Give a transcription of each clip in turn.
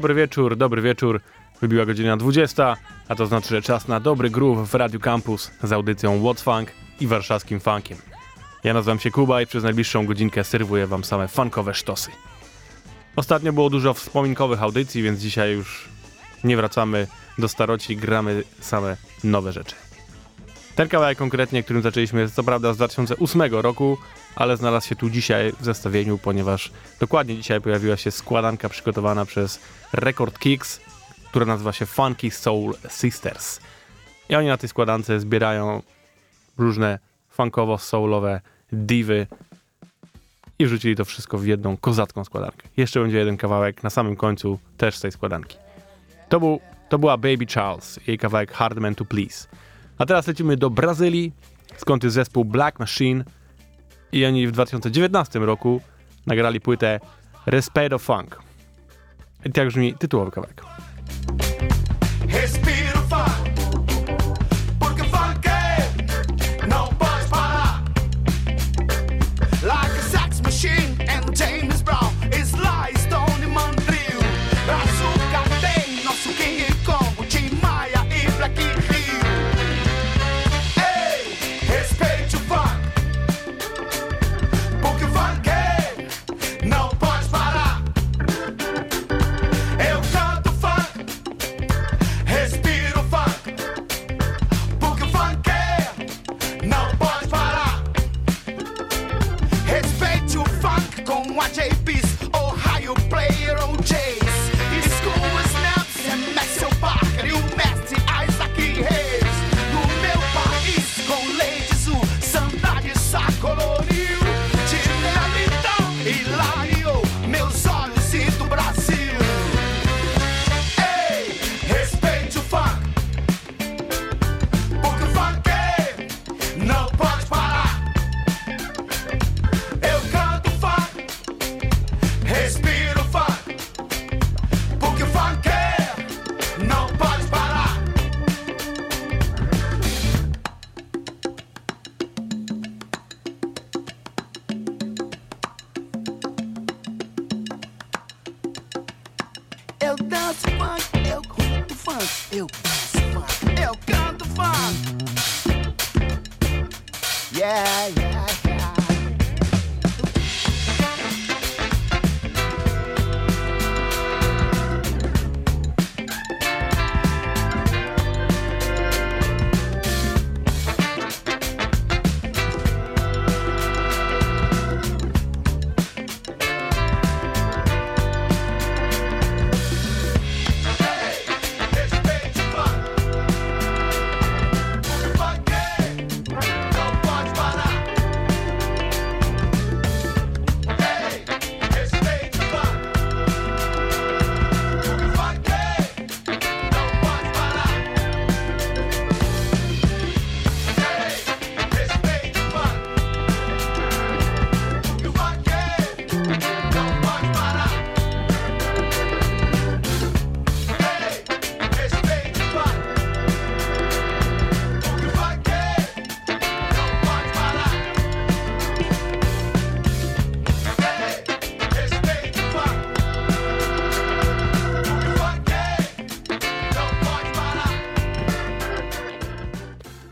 Dobry wieczór, dobry wieczór. Wybiła godzina 20, a to znaczy, że czas na dobry groove w Radio Campus z audycją What's Funk i warszawskim funkiem. Ja nazywam się Kuba i przez najbliższą godzinkę serwuję wam same funkowe sztosy. Ostatnio było dużo wspominkowych audycji, więc dzisiaj już nie wracamy do staroci, gramy same nowe rzeczy. Ten kawałek konkretnie, którym zaczęliśmy, jest co prawda z 2008 roku, ale znalazł się tu dzisiaj w zestawieniu, ponieważ dokładnie dzisiaj pojawiła się składanka przygotowana przez Record Kicks, która nazywa się Funky Soul Sisters. I oni na tej składance zbierają różne funkowo-soulowe divy i wrzucili to wszystko w jedną kozacką składankę. Jeszcze będzie jeden kawałek na samym końcu też z tej składanki. To, był, to była Baby Charles, jej kawałek Hard Man to Please. A teraz lecimy do Brazylii, skąd jest zespół Black Machine i oni w 2019 roku nagrali płytę Respeto Funk. I tak brzmi tytułowy kawałek.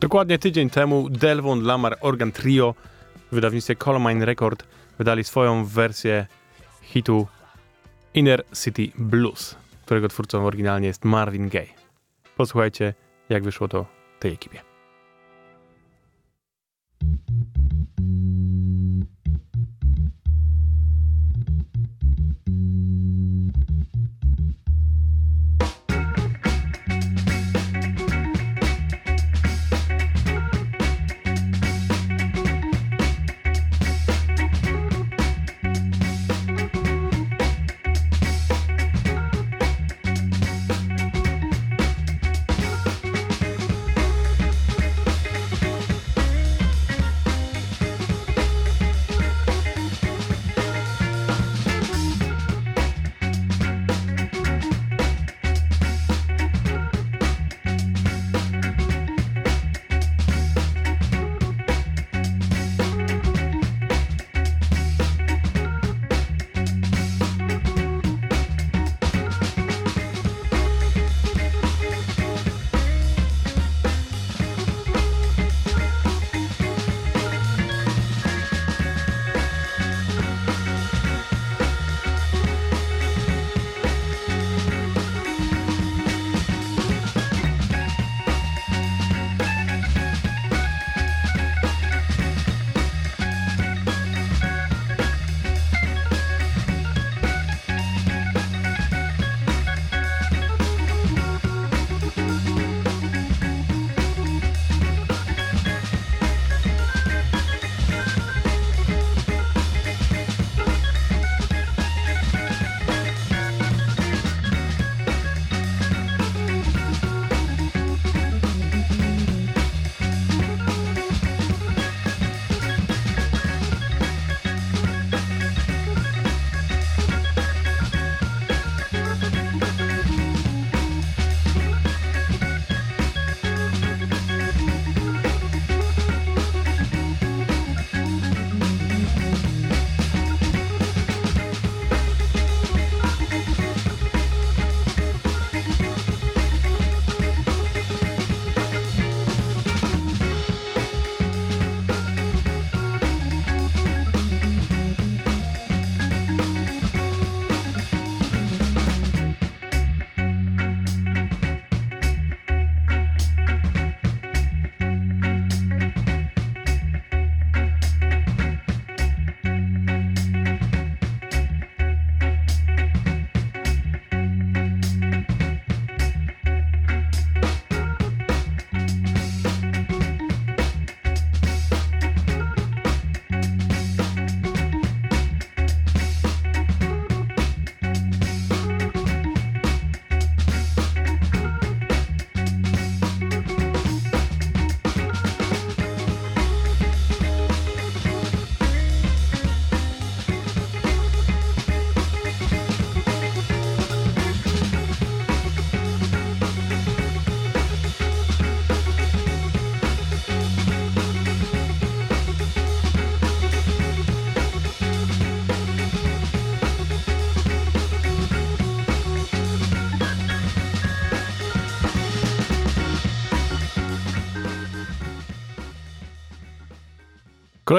Dokładnie tydzień temu Delvon Lamar Organ Trio w wydawnictwie Colmine Record wydali swoją wersję hitu Inner City Blues, którego twórcą oryginalnie jest Marvin Gaye. Posłuchajcie, jak wyszło to tej ekipie.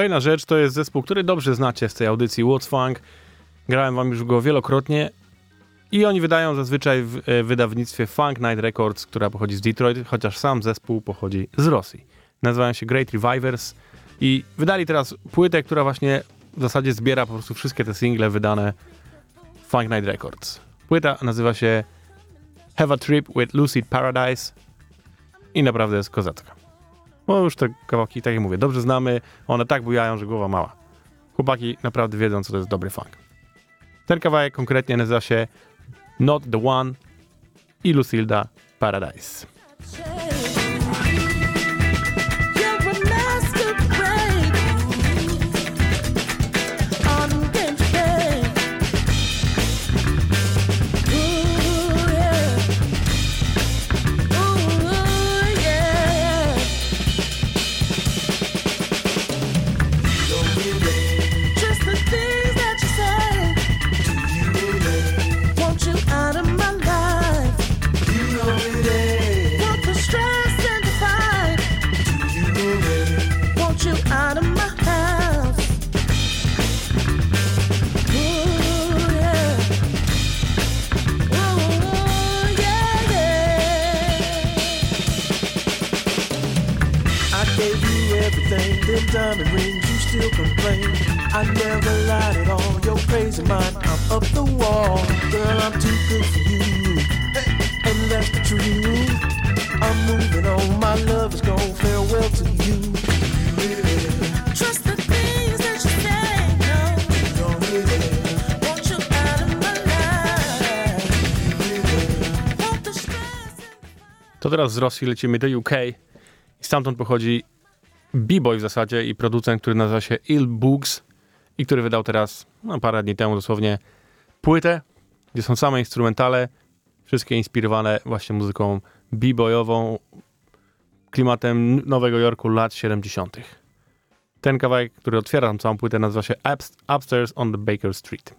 Kolejna rzecz to jest zespół, który dobrze znacie z tej audycji What's Funk. Grałem wam już go wielokrotnie i oni wydają zazwyczaj w e, wydawnictwie Funk Night Records, która pochodzi z Detroit, chociaż sam zespół pochodzi z Rosji. Nazywają się Great Revivers i wydali teraz płytę, która właśnie w zasadzie zbiera po prostu wszystkie te single wydane Funk Night Records. Płyta nazywa się Have a Trip with Lucid Paradise i naprawdę jest kozacka. Bo już te kawałki, tak jak mówię, dobrze znamy, one tak bujają, że głowa mała. Chłopaki naprawdę wiedzą, co to jest dobry funk. Ten kawałek konkretnie nazywa się Not the One i Lucilda Paradise. You complain. I never lied at all, you're crazy mind, I'm up the wall. Girl, I'm too good for you, and that's the truth. I'm moving on, my love is gone, farewell to you. Trust the things that say. No. To teraz z Rosji lecimy do UK i stamtąd pochodzi b-boy w zasadzie i producent, który nazywa się Il Books i który wydał teraz, no parę dni temu dosłownie, płytę, gdzie są same instrumentale, wszystkie inspirowane właśnie muzyką b-boyową, klimatem Nowego Jorku lat 70. Ten kawałek, który otwiera tą całą płytę, nazywa się Ups- Upstairs on the Baker Street.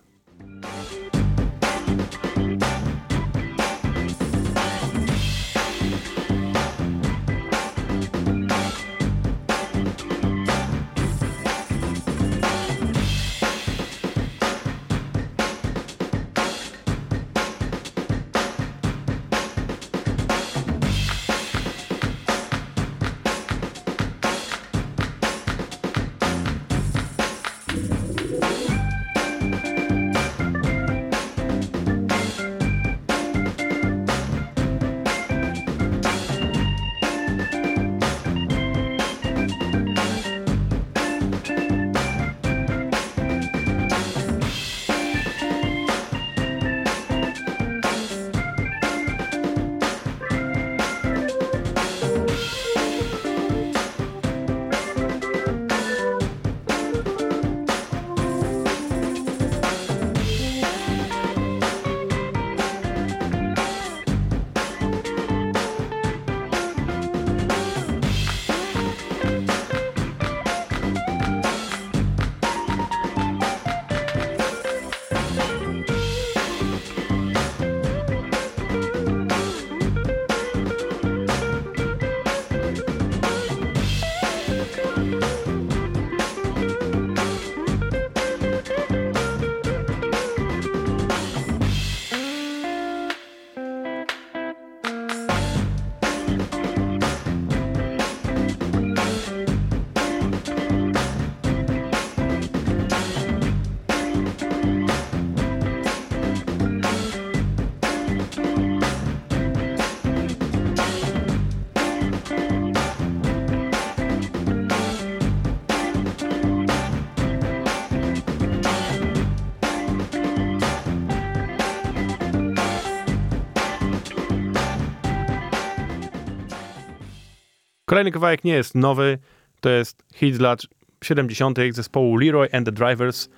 Kolejny kawałek nie jest nowy, to jest hit z lat 70. zespołu Leroy and the Drivers,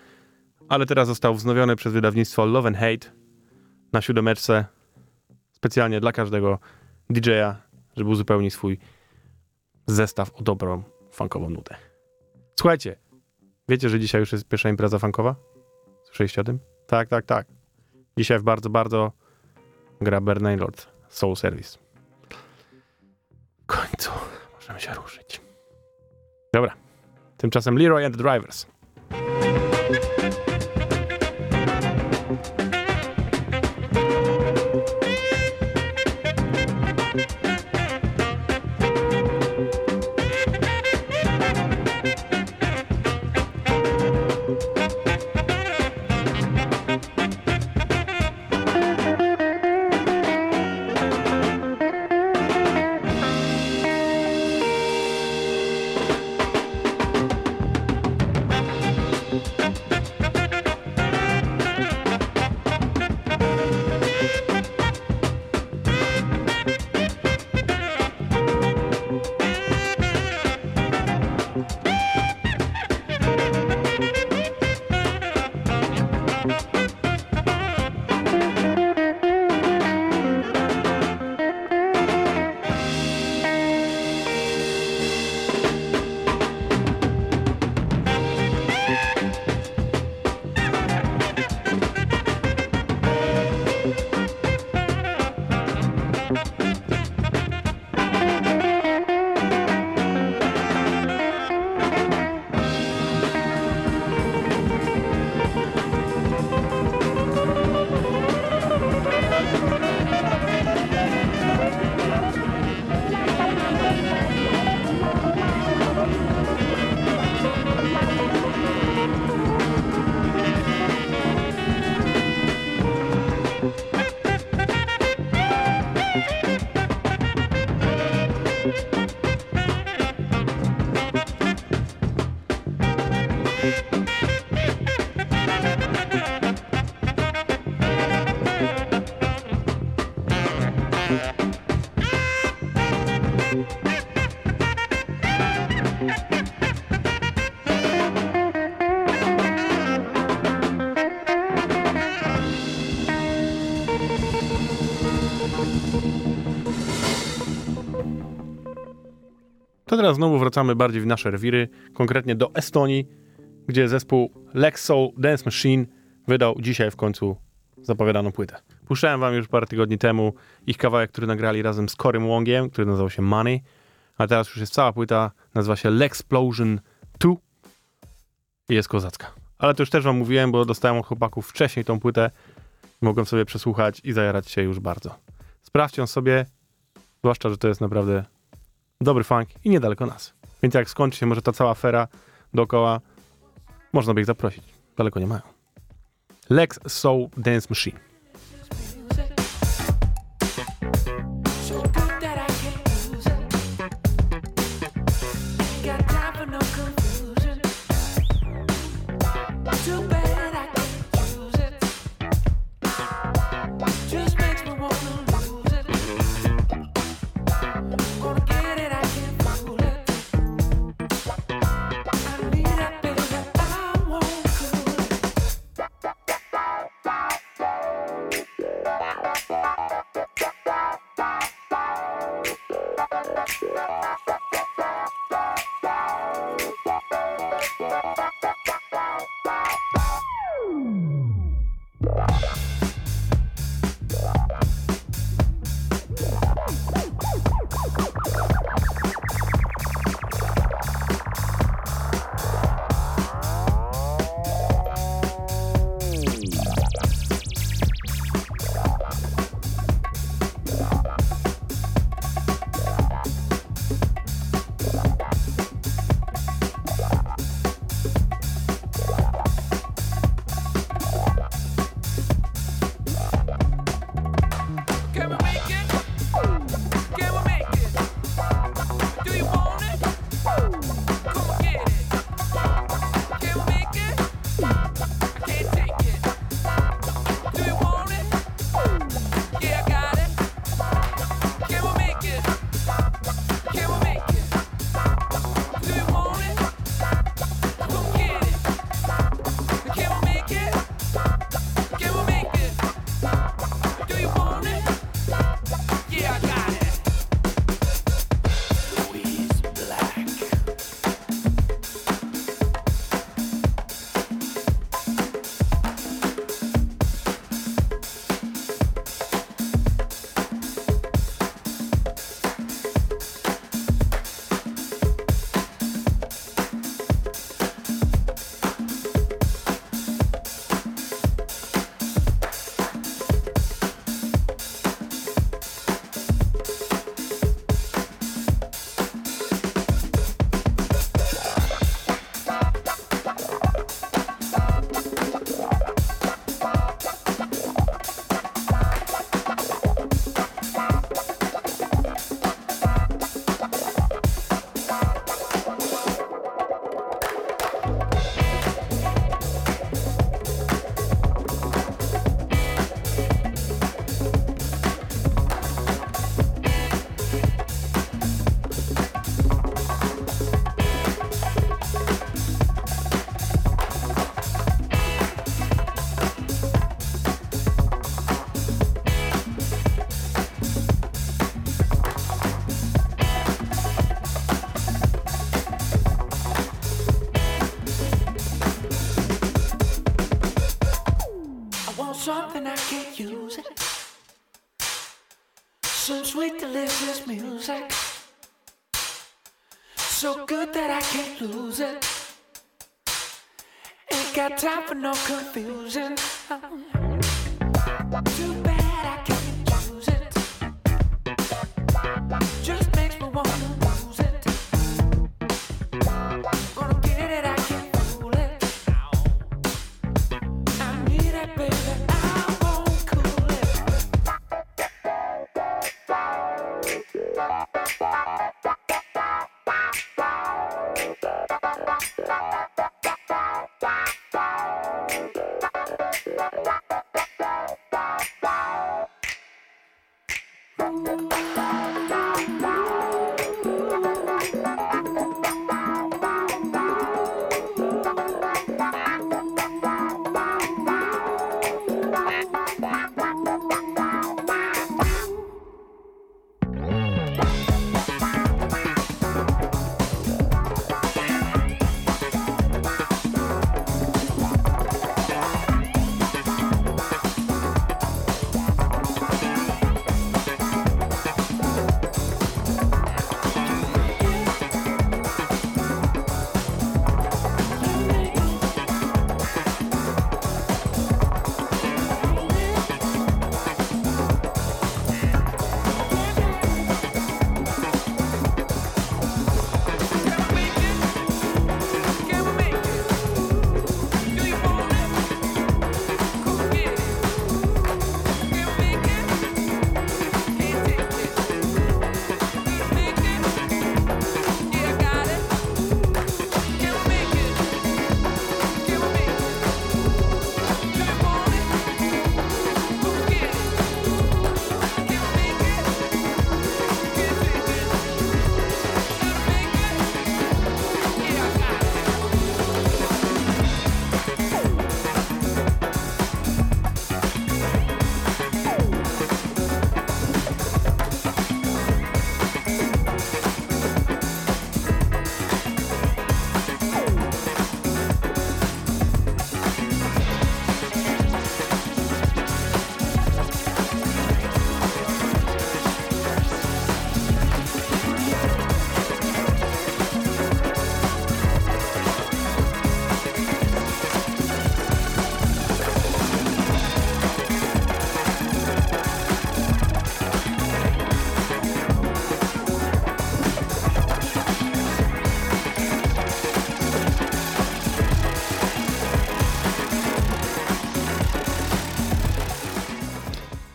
ale teraz został wznowiony przez wydawnictwo Love and Hate na siódemeczce specjalnie dla każdego DJ-a, żeby uzupełnić swój zestaw o dobrą funkową nutę. Słuchajcie, wiecie, że dzisiaj już jest pierwsza impreza funkowa? Słyszeliście o tym? Tak, tak, tak. Dzisiaj w bardzo, bardzo gra Bernard Soul Service. W końcu możemy się ruszyć. Dobra, Tymczasem Leroy and the Drivers. To teraz znowu wracamy bardziej w nasze rewiry, konkretnie do Estonii, gdzie zespół Lex Soul Dance Machine wydał dzisiaj w końcu zapowiadaną płytę. Puszczałem wam już parę tygodni temu ich kawałek, który nagrali razem z Corym Wongiem, który nazywał się Money, a teraz już jest cała płyta, nazywa się Lexplosion 2 i jest kozacka. Ale to już też wam mówiłem, bo dostałem od chłopaków wcześniej tą płytę, mogłem sobie przesłuchać i zajarać się już bardzo. Sprawdźcie ją sobie, zwłaszcza, że to jest naprawdę dobry funk i niedaleko nas. Więc jak skończy się może ta cała afera dookoła, można by ich zaprosić. Daleko nie mają. Lex Soul Dance Machine. Got time for no confusion. Too bad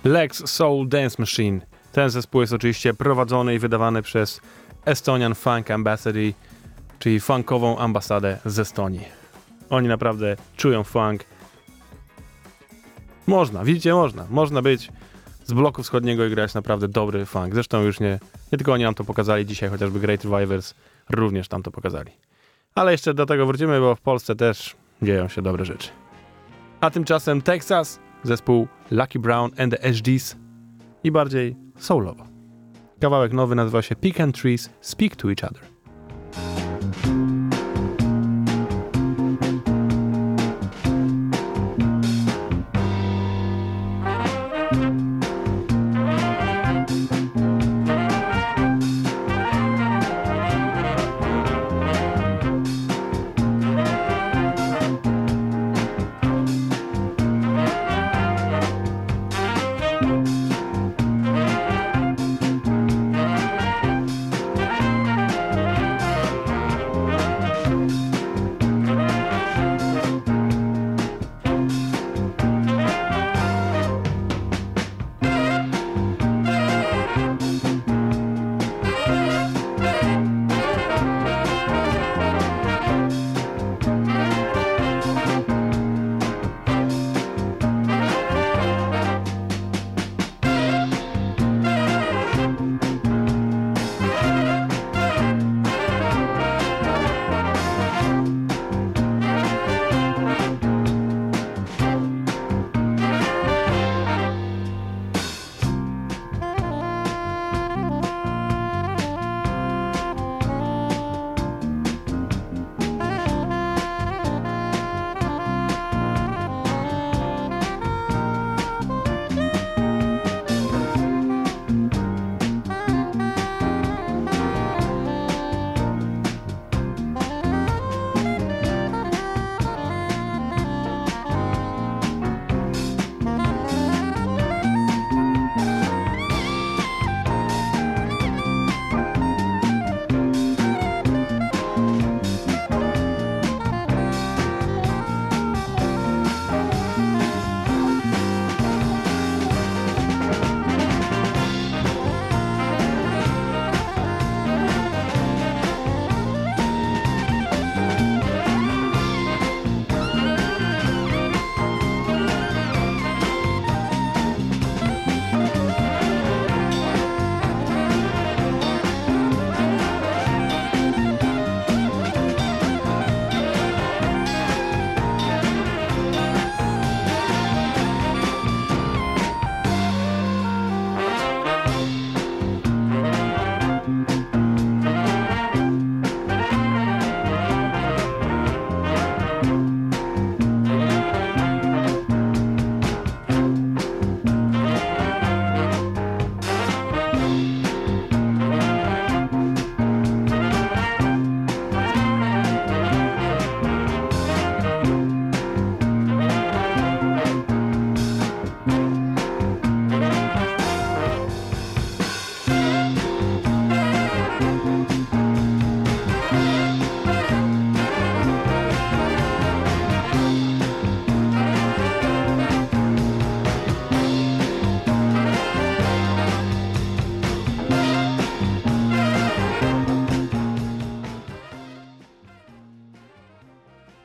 Lex Soul Dance Machine. Ten zespół jest oczywiście prowadzony i wydawany przez Estonian Funk Ambassador, czyli funkową ambasadę z Estonii. Oni naprawdę czują funk. Można, widzicie, można. Można być z bloku wschodniego i grać naprawdę dobry funk. Zresztą już nie, nie tylko oni nam to pokazali dzisiaj, chociażby Great Revivers również tam to pokazali. Ale jeszcze do tego wrócimy, bo w Polsce też dzieją się dobre rzeczy. A tymczasem Texas, zespół Lucky Brown and the HDs i bardziej soulowo. Kawałek nowy nazywa się Pecan Trees Speak to Each Other.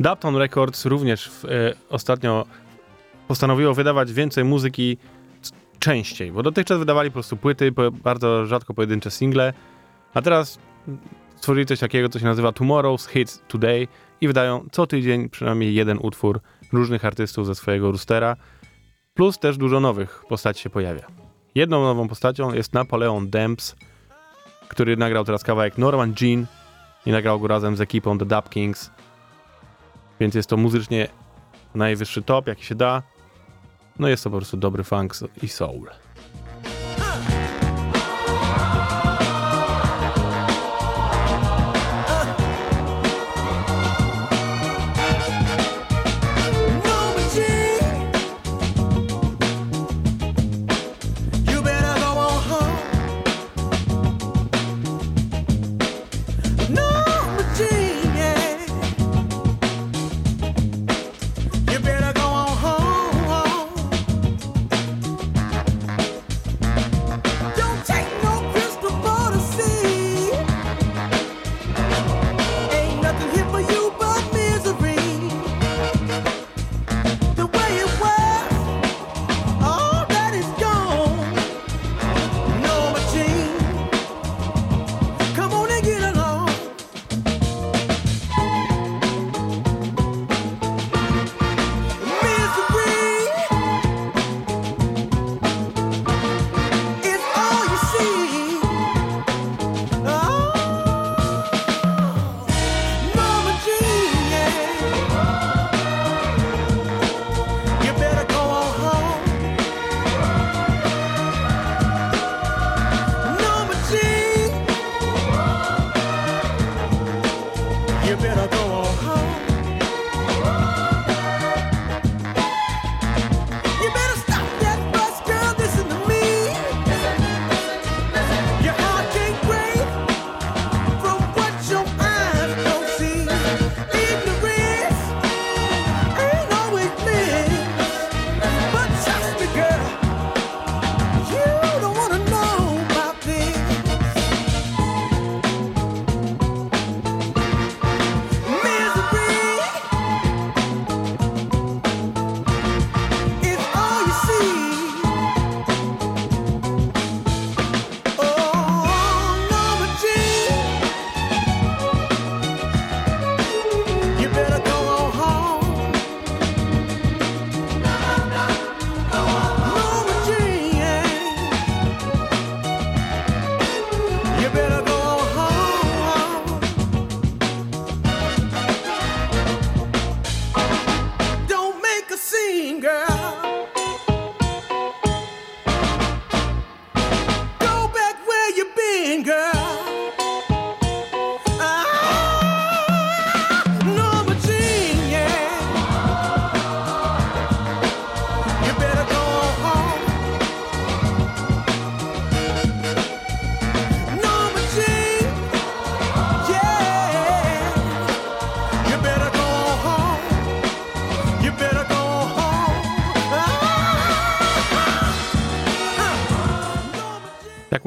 Dapton Records również w, e, ostatnio postanowiło wydawać więcej muzyki częściej, bo dotychczas wydawali po prostu płyty, po, bardzo rzadko pojedyncze single, a teraz stworzyli coś takiego, co się nazywa Tomorrow's Hits Today i wydają co tydzień przynajmniej jeden utwór różnych artystów ze swojego roostera, plus też dużo nowych postaci się pojawia. Jedną nową postacią jest Napoleon Demps, który nagrał teraz kawałek Norman Jean i nagrał go razem z ekipą The Dub Kings, więc jest to muzycznie najwyższy top, jaki się da. No jest to po prostu dobry funk i soul.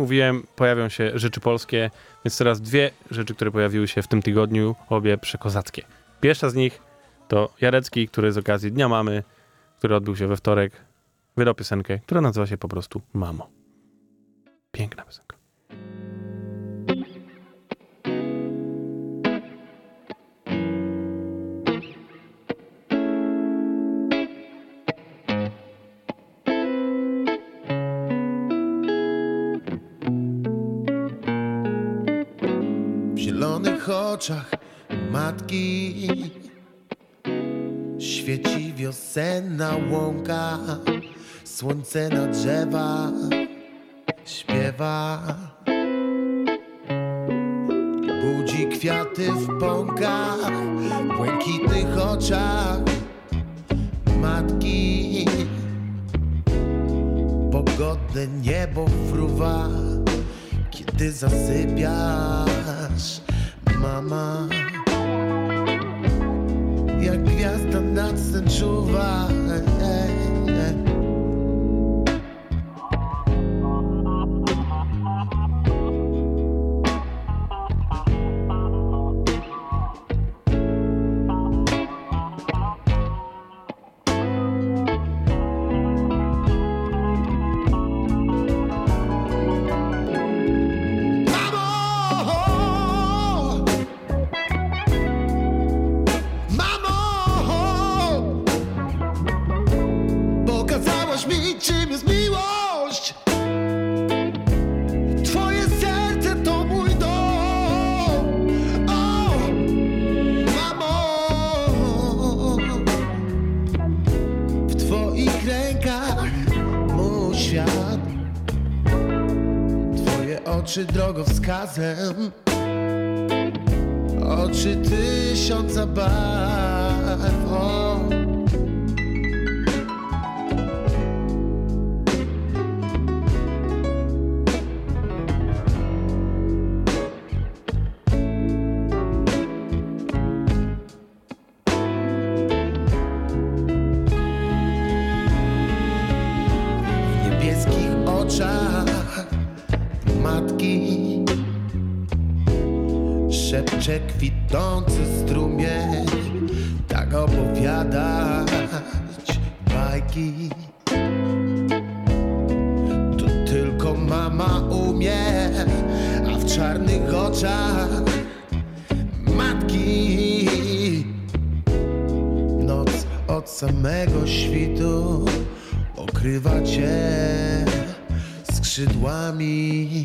Mówiłem, pojawią się rzeczy polskie, więc teraz dwie rzeczy, które pojawiły się w tym tygodniu, obie przekozackie. Pierwsza z nich to Jarecki, który z okazji Dnia Mamy, który odbył się we wtorek, wydał piosenkę, która nazywa się po prostu Mamo. Piękna piosenka. Oczach matki świeci wiosenna łąka, słońce na drzewa śpiewa. Budzi kwiaty w pąkach, błękitnych oczach matki. Pogodne niebo fruwa, kiedy zasypiasz, mama. Jak gwiazda nad sen czuwa. Ej, ej. Drogowskazem Szepcze kwitnący strumień Tak opowiadać bajki. To tylko mama umie A w czarnych oczach matki. Noc od samego świtu okrywa cię skrzydłami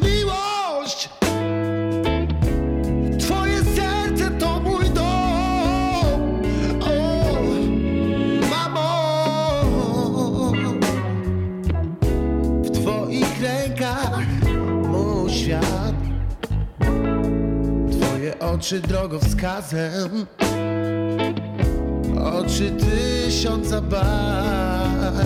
oczy drogowskazem, oczy tysiąca barw.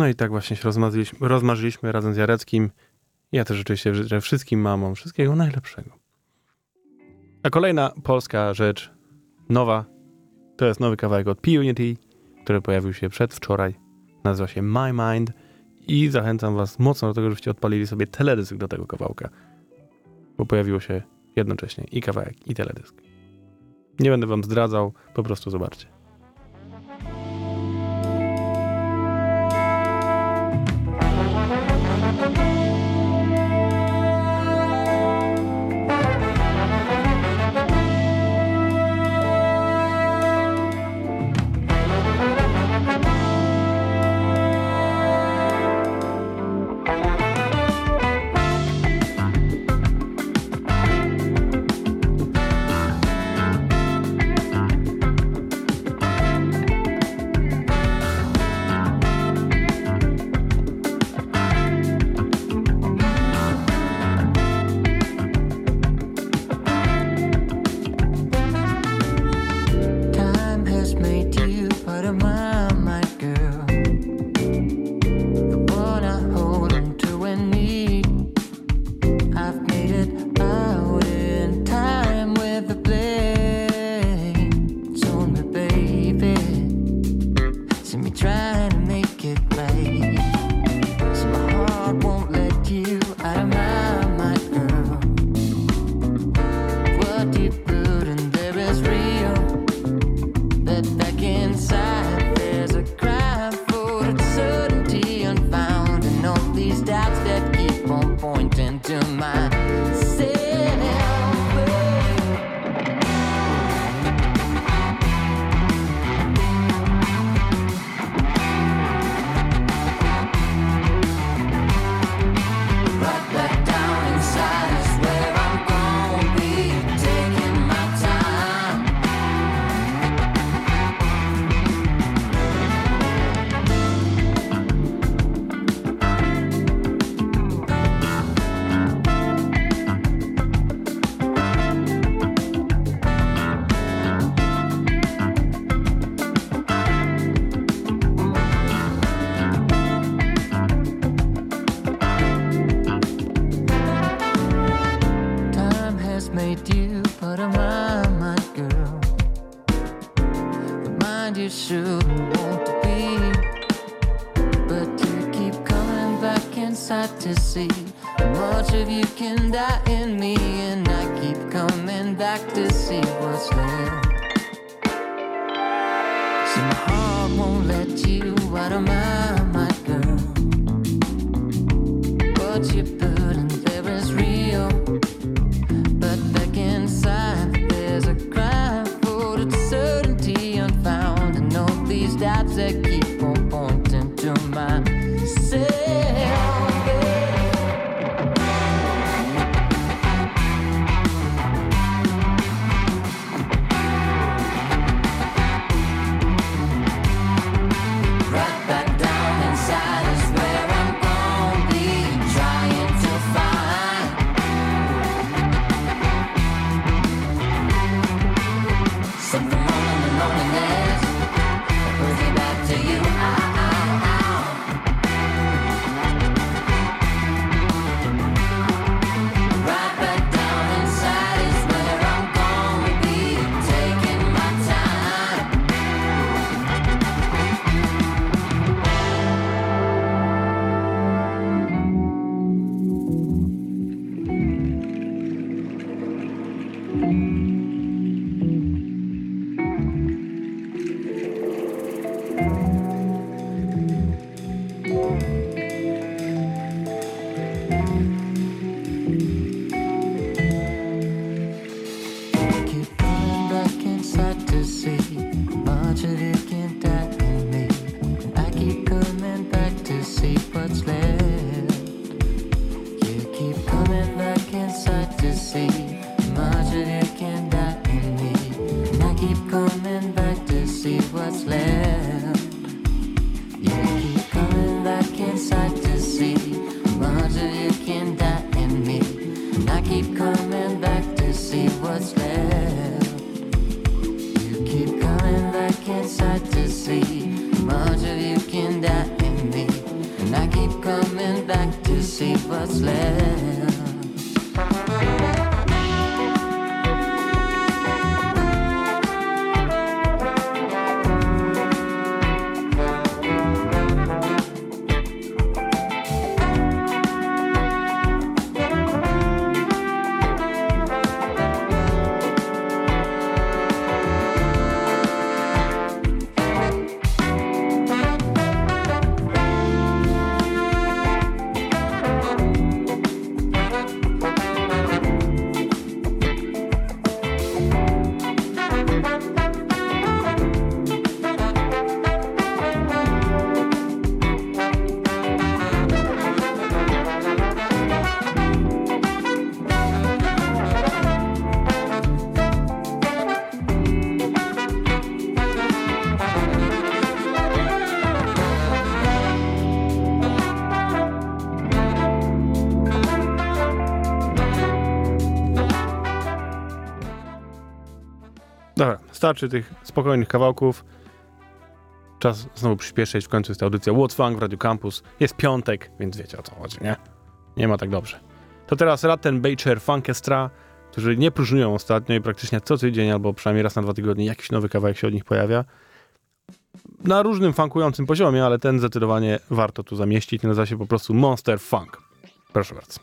No i tak właśnie się rozmarzyliśmy, rozmarzyliśmy razem z Jareckim. Ja też rzeczywiście życzę wszystkim mamom wszystkiego najlepszego. A kolejna polska rzecz, nowa, to jest nowy kawałek od P-Unity, który pojawił się przedwczoraj. Nazywa się My Mind i zachęcam was mocno do tego, żebyście odpalili sobie teledysk do tego kawałka, bo pojawiło się jednocześnie i kawałek, i teledysk. Nie będę wam zdradzał, po prostu zobaczcie. Wystarczy tych spokojnych kawałków. Czas znowu przyspieszyć, w końcu jest ta audycja What's Funk w Radio Campus. Jest piątek, więc wiecie o co chodzi, nie? Nie ma tak dobrze. To teraz Ratten Bacher Funkestra, którzy nie próżniują ostatnio i praktycznie co tydzień albo przynajmniej raz na dwa tygodnie jakiś nowy kawałek się od nich pojawia. Na różnym funkującym poziomie, ale ten zdecydowanie warto tu zamieścić. Nazywa się po prostu Monster Funk. Proszę bardzo.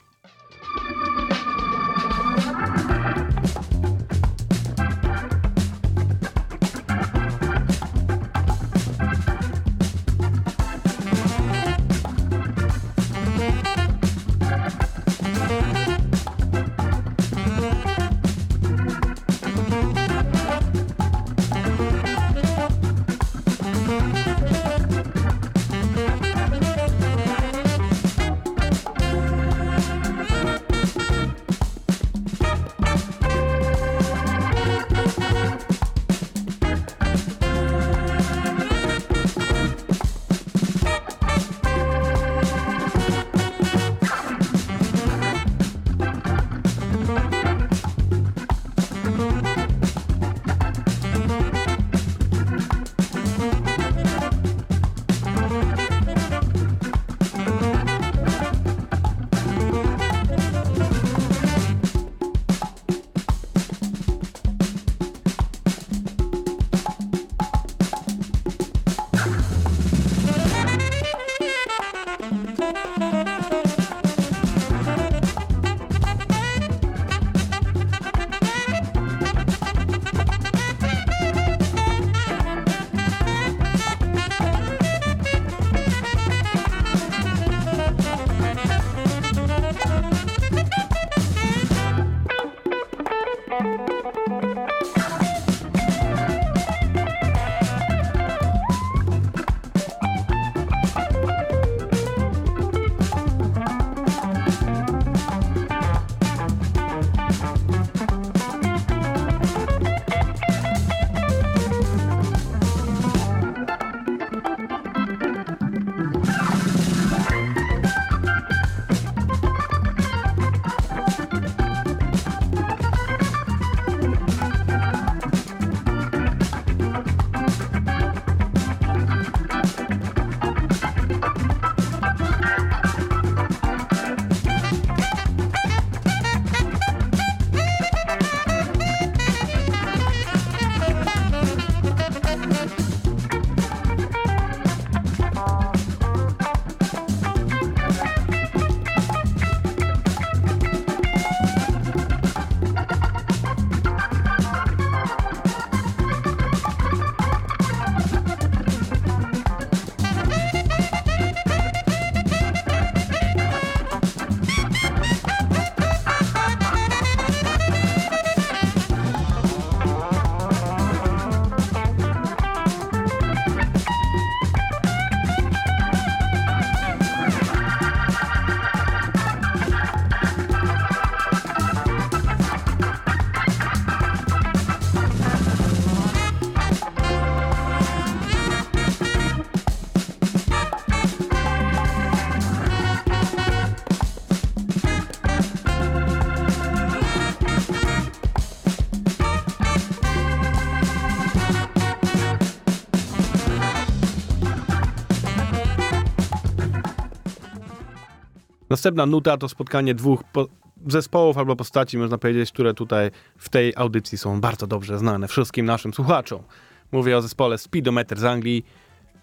Następna nuta to spotkanie dwóch po- zespołów albo postaci, można powiedzieć, które tutaj w tej audycji są bardzo dobrze znane wszystkim naszym słuchaczom. Mówię o zespole Speedometer z Anglii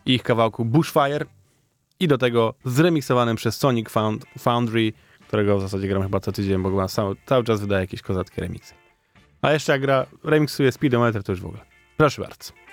ich kawałku Bushfire i do tego zremiksowanym przez Sonic Found, Foundry, którego w zasadzie gram chyba co tydzień, bo chyba cały, cały czas wydaje jakieś kozackie remiksy. A jeszcze jak gra, remiksuje Speedometer, to już w ogóle. Proszę bardzo.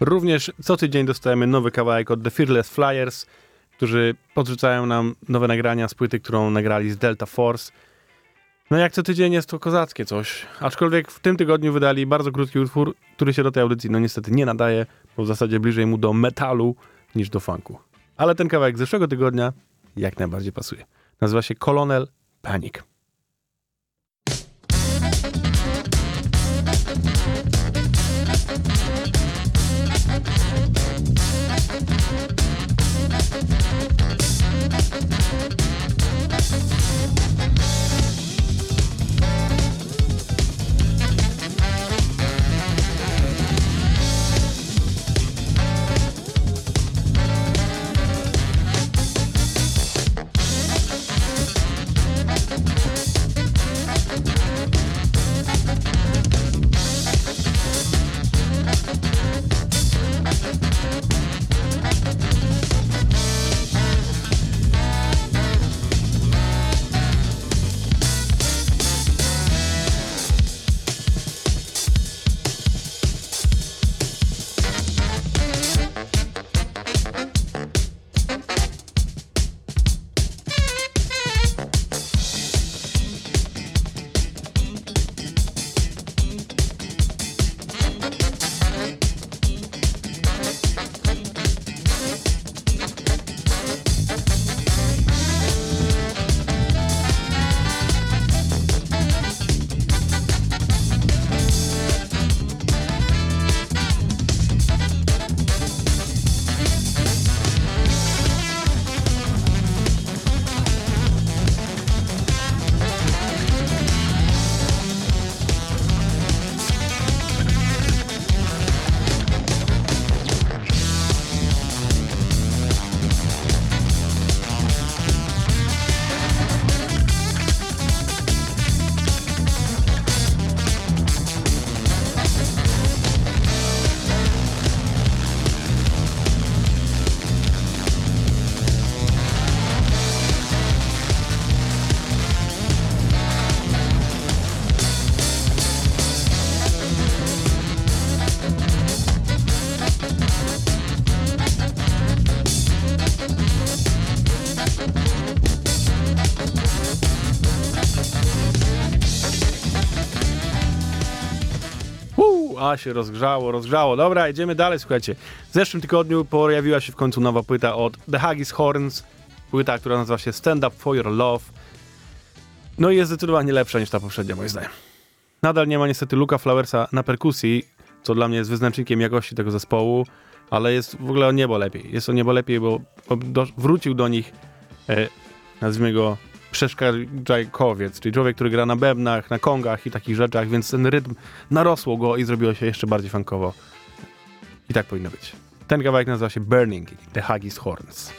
Również co tydzień dostajemy nowy kawałek od The Fearless Flyers, którzy podrzucają nam nowe nagrania z płyty, którą nagrali z Delta Force. No jak co tydzień jest to kozackie coś. Aczkolwiek w tym tygodniu wydali bardzo krótki utwór, który się do tej audycji no niestety nie nadaje, bo w zasadzie bliżej mu do metalu niż do funku. Ale ten kawałek z zeszłego tygodnia jak najbardziej pasuje. Nazywa się Colonel Panic. Się rozgrzało, rozgrzało. Dobra, idziemy dalej, słuchajcie. W zeszłym tygodniu pojawiła się w końcu nowa płyta od The Haggis Horns. Płyta, która nazywa się Stand Up For Your Love. No i jest zdecydowanie lepsza niż ta poprzednia, moim zdaniem. Nadal nie ma niestety Luka Flowersa na perkusji, co dla mnie jest wyznacznikiem jakości tego zespołu, ale jest w ogóle o niebo lepiej. Jest o niebo lepiej, bo, wrócił do nich, e, nazwijmy go, przeszkadzajkowiec, czyli człowiek, który gra na bębnach, na kongach i takich rzeczach, więc ten rytm narosło go i zrobiło się jeszcze bardziej funkowo. I tak powinno być. Ten kawałek nazywa się Burning, The Haggis Horns.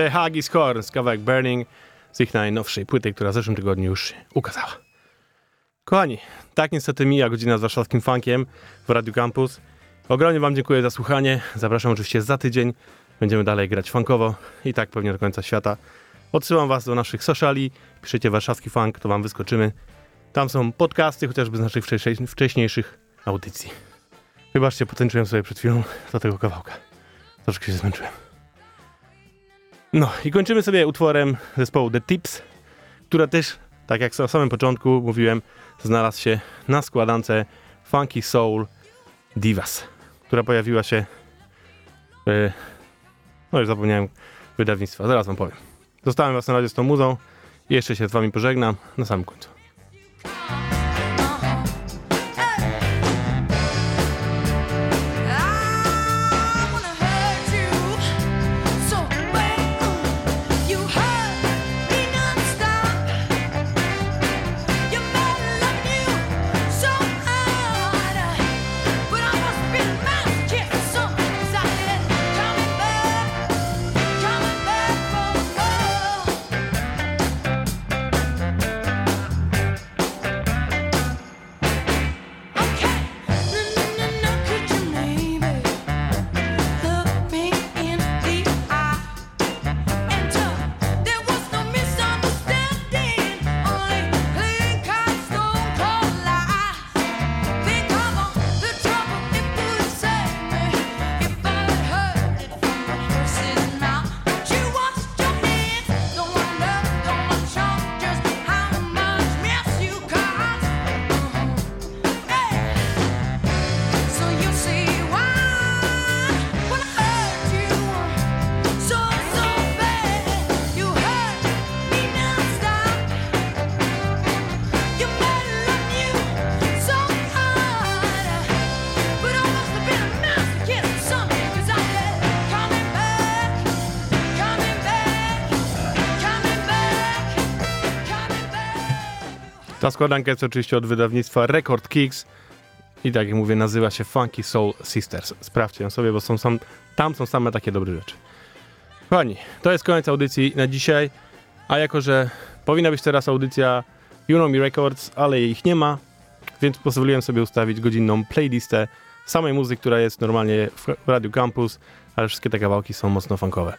The Haggis Horns, kawałek Burning z ich najnowszej płyty, która w zeszłym tygodniu już się ukazała. Kochani, tak niestety mija godzina z warszawskim funkiem w Radio Campus. Ogromnie Wam dziękuję za słuchanie. Zapraszam oczywiście za tydzień. Będziemy dalej grać funkowo i tak pewnie do końca świata. Odsyłam Was do naszych sociali. Piszecie warszawski funk, to Wam wyskoczymy. Tam są podcasty, chociażby z naszych wcześniej- wcześniejszych audycji. Wybaczcie, potęczyłem sobie przed chwilą do tego kawałka. Troszkę się zmęczyłem. No i kończymy sobie utworem zespołu The Tips, która też, tak jak na samym początku mówiłem, znalazł się na składance Funky Soul Divas, która pojawiła się e, no już zapomniałem wydawnictwa, zaraz wam powiem. Zostałem was na razie z tą muzą i jeszcze się z wami pożegnam na samym końcu. Składanka jest oczywiście od wydawnictwa Record Kicks i tak jak mówię, nazywa się Funky Soul Sisters. Sprawdźcie ją sobie, bo są, sam, tam są same takie dobre rzeczy. Kochani, to jest koniec audycji na dzisiaj, a jako, że powinna być teraz audycja You Know Me Records, ale ich nie ma, więc pozwoliłem sobie ustawić godzinną playlistę samej muzyki, która jest normalnie w Radio Campus, ale wszystkie te kawałki są mocno funkowe.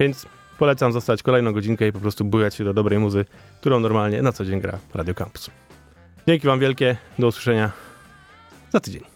Więc polecam zostać kolejną godzinkę i po prostu bujać się do dobrej muzy, którą normalnie na co dzień gra Radio Campus. Dzięki Wam wielkie, do usłyszenia za tydzień.